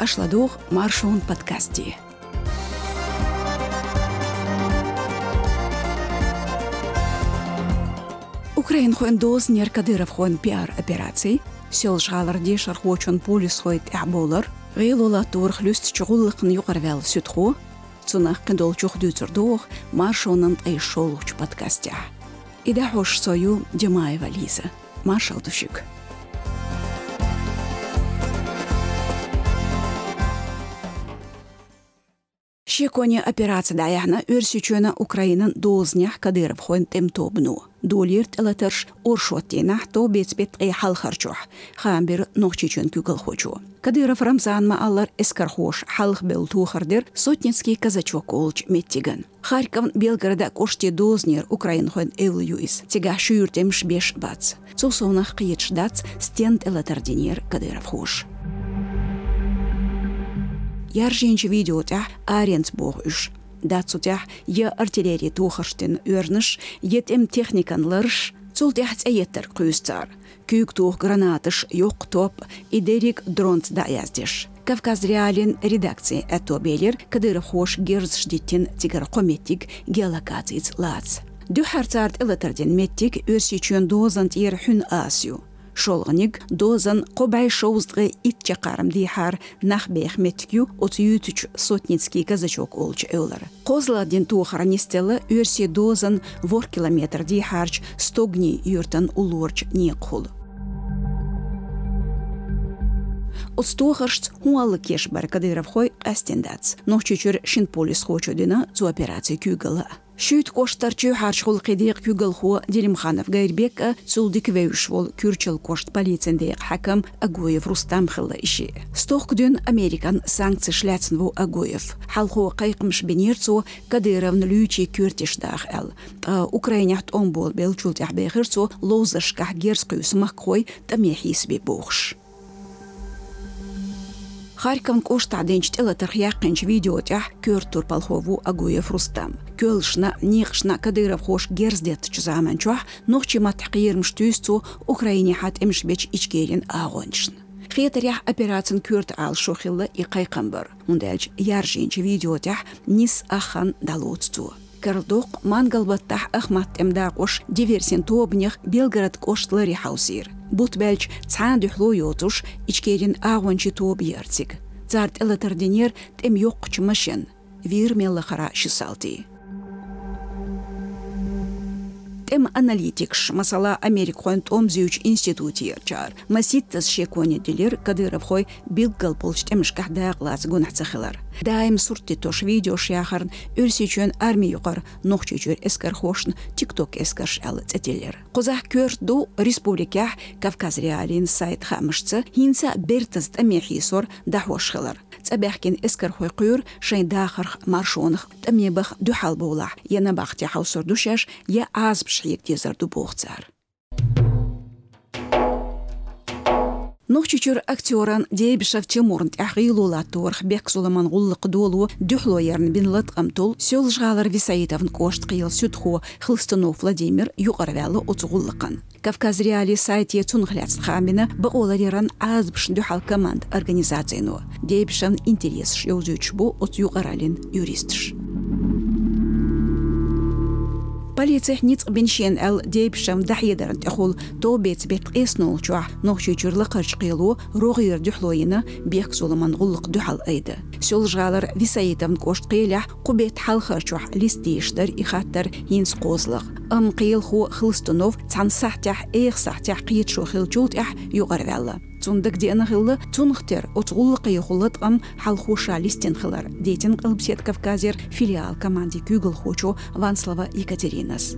ашладух маршон подкасти. Украин хоен доз нер Кадыров хоен пиар операций, сел жгалар дешар хочон полис хоет әболар, ғейлола турх люст чугуллықын юқарвел сүтху, цунах кендол чух дюцердох маршонын айшолуч подкастя. Ида хош сою Димаева Лиза. Маршал Душик. Шеконе операция даяхна өрсүчөна Украинан дознях Кадыров хойн темтобну. Долирт элатерш оршоттена то бецбет эй халхарчух. Хамбер нохчичөн күгэл хочу. Кадыров Рамзан ма аллар эскархош халх бел тухардер сотницкий казачок олч меттиган. Харьков Белгорода кошти дознер Украин хойн эвл юис. Тега шуюртем шбеш бац. Цусонах киет ждац стент элатардинер Кадыров хош. Яржинче видеотя Аренсбог үш. Датсутя я артиллерия тухарштын өрныш, етем техникан лырш, Цул тяхц әйеттер күйістар. Күйік тух гранатыш, йоқ топ, идерик дронт да яздеш. Кавказ реалин редакция әтобелер Кадыров хош герзшдиттен тигар қометтик геолокациец лац. Дюхарцарт элатарден меттик өрсичен дозант ер хүн асю. Шолғаник дозан қобай шоуздғы итче қарым дихар нах бех меткю отютуч сотницкий казачок олч эулар. Қозладен тухара нестелы өрсе дозан вор километр дихарч стогни юртан улорч не қол. Отстохаршт хуалы кеш бар Кадыров хой астендац. Нохчучур шин полис хочудина цу операция кюгала. Шүйт коштарчы қидиқ күгіл ху Делимханов Гайрбек цулдик веушвол күрчіл кошт полицендейq хакам Агуев Рустам хылы іші. Стоқ күдін Американ санкций шляцын ву Агуев. Халху қайқымш бенерцу Кадыровны лючи күртештақ әл. Украинят он бол бел чултях бейхірцу лозышках герскүйс маққой тамехис бе боғш. Харьков кошт аденч тела тархяқинч видеотях кёртур полхову Агуев Рустам. Кёлшна, нихшна Кадыров хош герздет чузамен чуах, нохчи матхқирмш тюсту Украине хат эмшбеч ичгерин агоншн. Хетарях операцин кюрт ал шохилла и қайқамбар. Ундельч яржинч видеотях нис ахан далуцту. Кардоқ мангалбаттах ахмат эмдақош диверсин тобнях Белгород коштлари хаусир. Бут бәлч цаан дюхлу йотуш ичкерин агончи тоб ярцик. Зарт элатардинер тем йоқчы машин. Вир меллахара шисалти. Тем аналитикш масала Америк хойн томзюч институт ерчар. Маситтас шеконе дилер Кадыров хой билгал полч темш кахда глаз гунахцахилар. Дайм сурти тош видео шяхарн өрсичөн армия юқар нохчучөр эскар хошн тикток эскар шалы цетелер. Козах көрду республика Кавказ реалин сайт хамышцы хинса бертас тамехисор дахвошхилар. цабяхкин эскар хой куюр шайн дахарх маршонах тамебах духал бола. Яна бахти хаусор душаш я аз бшхик тезар дубохцар. Нохчучур актеран дейбшав Тимурн тахилула торх бек Сулайман гуллык дюхло ярн бин латкам тол сел жгалар Висаитовн кошт кыйыл сүтху Хлыстанов Владимир югарвалы отугуллыкан. Кавказ реали сайт хамина баолариран аз бшн дюхал команд организацияну. Дейбшан интерес шьозуч бу от югаралин юристш. Полиция ниц беншен эл дейбшам дахьедер тахул то бет бет эснол чуа нохчу чурлы кырчкылу рогыр дюхлоина бек Сулайман гуллык дюхал айды. Сел жгалар висаитам кошт кыйля кубет халхар чуа листиштер ихаттар хинс козлык. Ам кыйл ху хлыстунов цансахтях эйх сахтях кыйт шу хилчултях Цундык дена хыллы цунхтер кыйхулат ам халхуша листен хылар. Дейтин кылбсет Кавказер филиал команди күгл хочу Ванслава Екатеринас.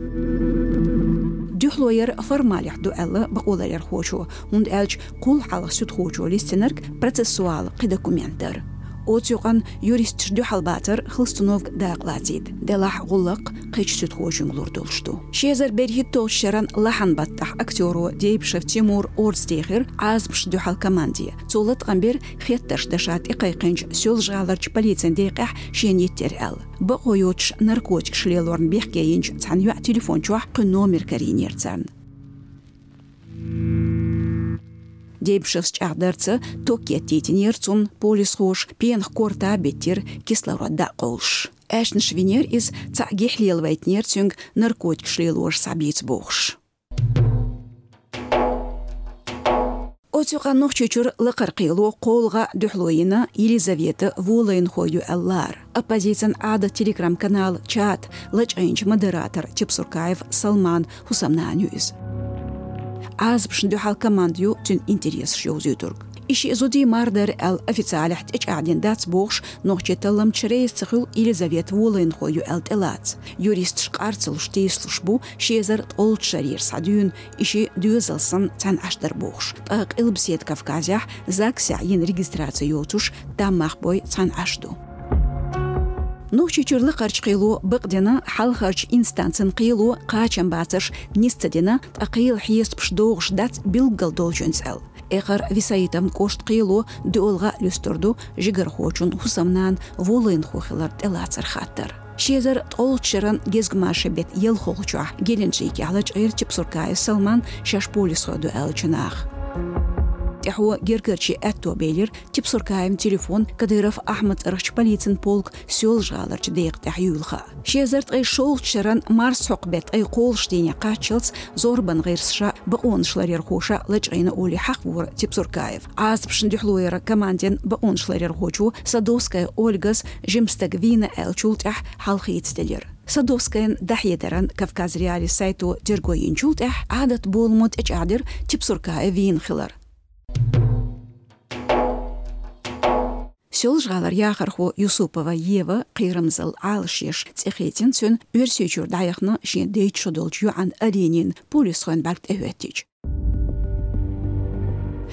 Дюхлоер формалях дуэллы бақуларер хочу. Унд элч кул халах сүт хочу листенерк процессуал документер. Оцюган юрист жду халбатыр хлыстунов дaqlатид. Делах гуллык кыч сүт хочун лурдулшту. Шезер берхит толшеран лахан баттах актеру Дейбшев Тимур Орстехер азбш дюхал команди. Цулат гамбер хетташ дашат иқайқинч сёл жаларч полициян дейқах шен еттер әл. Бақойоч наркотик шлелорн бехкейинч цан юа телефон чуах номер каринер царн. Дебшевс чахдырцы токеттитинер цун полис хош пенх корта беттер кислородда қолш. Әшніш венер из цагехлелвайтнер цюнг наркотик шлелуш сабиц нұқ чүчір лықыр қилу қолға дүхлойына Елизавета Волайн хою әллар. Оппозициян ады телеграм-канал чат лычайынч модератор Чепсуркаев Салман Хусамнанюз. Аз бшын дюхал командю тюн интерес шоу зютург. Иши зуди мардер эл официаль хтич адин дац бохш нохче талам чрейс цихил Елизавет Волын хою эл телац. Юрист шкарцел штей службу шезер олд шарир садюн иши дюзелсон цан аштар бохш. Так илбсет Кавказях закся ин регистрация йолчуш там махбой нухчи қарч қилу бұқ дені хал қарч инстанцин қачан басыш батыш нистедена акыл хиест пшдоғыш дац билгал должен сәл. эхар висаитам кошт қиылу дуолга люстурду жігір хочун хусамнан волын хохилар телацар хаттар Шезер толчеран гезгмаше бет ел холчуа. Геленчейки алыч айыр суркаев салман шашполи элчинах тяху гергерчи әтту бейлер, тип суркаем телефон, кадыров Ахмад рахч полицин полк, сел жаларч дейк тяхюлха. Шезерт ай шол чаран марс сокбет ай кол штене Качелц, зорбан гайрсша баон шларер хоша лачайна оли хахвур тип суркаев. Аз пшндюхлуера команден баон шларер хочу, садовская Ольгас, жимстагвина элчултях халхейцделер. Садовскаян дахьетеран Кавказ реали сайту дергоинчултях адат болмут эчадер тип суркаев винхилар. Жғалар яқырху Юсупова Ева қиырымзыл алшеш цехетин цөн өрсөчүр даяқны шен юан аренин полис хон бәлт әвәттич.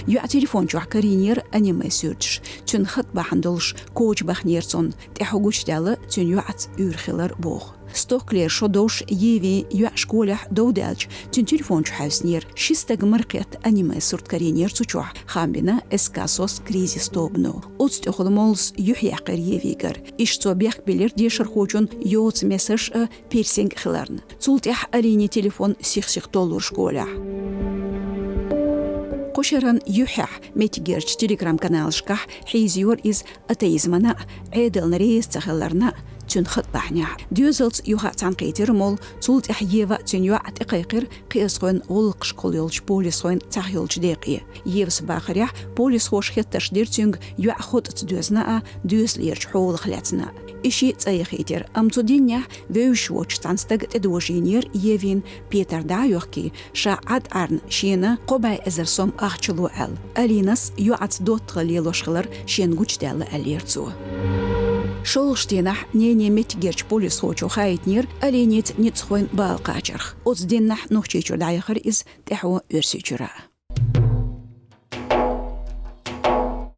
Юа телефон чуах каринер аниме сөртш, цөн хат бахандолш коуч бахнерсон, тэхугуч далы цөн юат үрхилар бог ستوكلير شودوش ييفي يوع شكولح دودالج تن تليفون حوسنير شيستاق مرقيت أنيما سورت كارينير تشوح خامبنا اسكاسوس كريزيس توبنو اوتست اخلمولس يحيى قريفيكر اشتو بيخ بلير ديشر خوجون يوتس مسج بيرسينغ خلارن تولتح أريني تليفون سيخ سيخ دولار شكولح قشرا يحح ميتجيرش تليجرام كانال شكح حيزيور إز أتيزمنا عيدل نريس تخلرنا чүн хыттахня. Дюзелс юха цанкетер мол цул тахьева чүнюа атиқайқир қиысқойын ол қышқол елч полисқойын цах елч деқи. Евс бахаря полис хош хетташ дерчүнг юа хот цдюзна а дюзлерч хоул хлятна. Иши цайхетер амцудиння веуш воч цанстаг тедвожинер евин Петер да юхки ша ад арн шина қобай әзірсом ақчылу ал. Алинас юа ацдот қылелошқылар шенгучдәлі әлерцуы. Шолштенах не немет герч полис хочу хайтнир, аленет ницхойн бал качарх. Оцденнах нухчечу дайхар из теху өрсючура.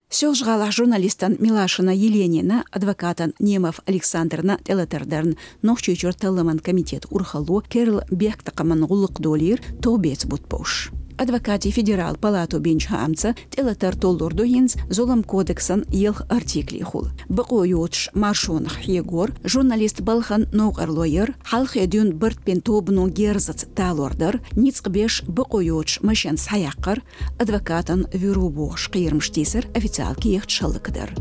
Сёлжғала журналистан Милашина Еленина, адвокатан Немов Александрна Телетердерн, нохчечур Телеман комитет Урхалу, Керл Бехтакаман Гулық Долир, Тобец Бутпош адвокати федерал палату бенч хамца телатар толдорду хинз золом кодексан елх артикли хул. Бақо йотш маршон хьегор, журналист Балхан Ноғарлойер, халх едюн бірт пен тобну герзат талордар, ницқ беш бақо йотш машен саяққар, адвокатан вирубу шқирмштисер официал киехт шалықдар.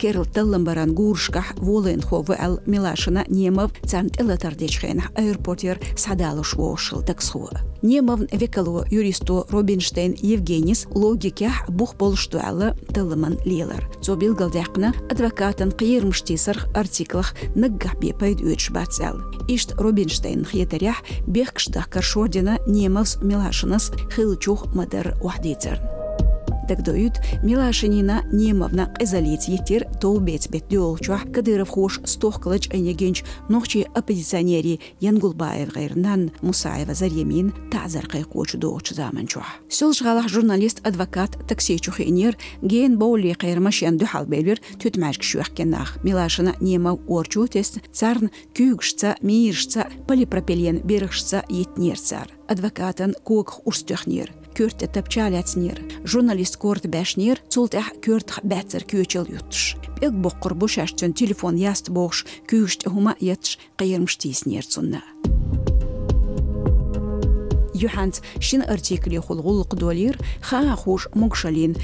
Керл баран гуршках волын ховы ал милашына немов цант элатардечхен аэропортер садалыш вошыл таксхуы. Немов векалу юристу Робинштейн Евгенис логиках бух болуштуалы тылымын лилар. Зобил галдяқна адвокатын қиырмыштисыр артиклах наггах бепайд өч бацал. Ишт Робинштейн хиетарях бехкштах каршордина немовс милашынас хылчух мадыр ухдицерн. Тагдоют Милашинина Немовна Эзалиц етер толбец бет дёлчуах Кадыров хош стохкалыч айнегенч нохчи оппозиционери Янгулбаев гайрнан Мусаева Зарьямин тазар кайкоч доч заманчуах. Сёлжгалах журналист адвокат таксичух инер ген боули кайрмаш янду халбелер түтмәшк шуахкеннах Милашина Немов орчу тест царн күйгшца миршца полипропилен берышца етнер Адвокатан кок устөхнер көрт тапчалятснер. Журналист корт бәшнер, цултах көрт бәтсер күйчел юттш. Бек боққыр бушаштын телефон яст боғш, күйшт хума етш, қиырмш тиснер цунна юханц шин артикли хуш мукшалин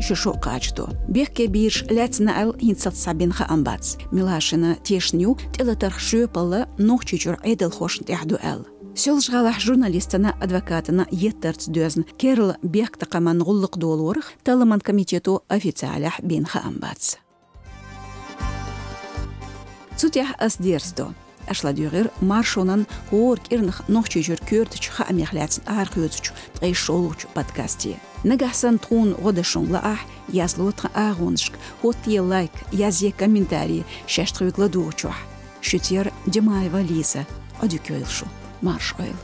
шишо. Бехке бирш ха амбац. Милашина тешню журналистана адвокатына еттарц керл Ашладюгер маршонан хор кирнах нохчижур кёртч ха амяхляцн архёцч тайшолуч подкасти. Нагасан тун годашон лаах язлотха агоншк хотье лайк язье комментарий шаштрыгладучух. Шутер Демаева Лиза. Одюкёйлшу. Марш Ойл.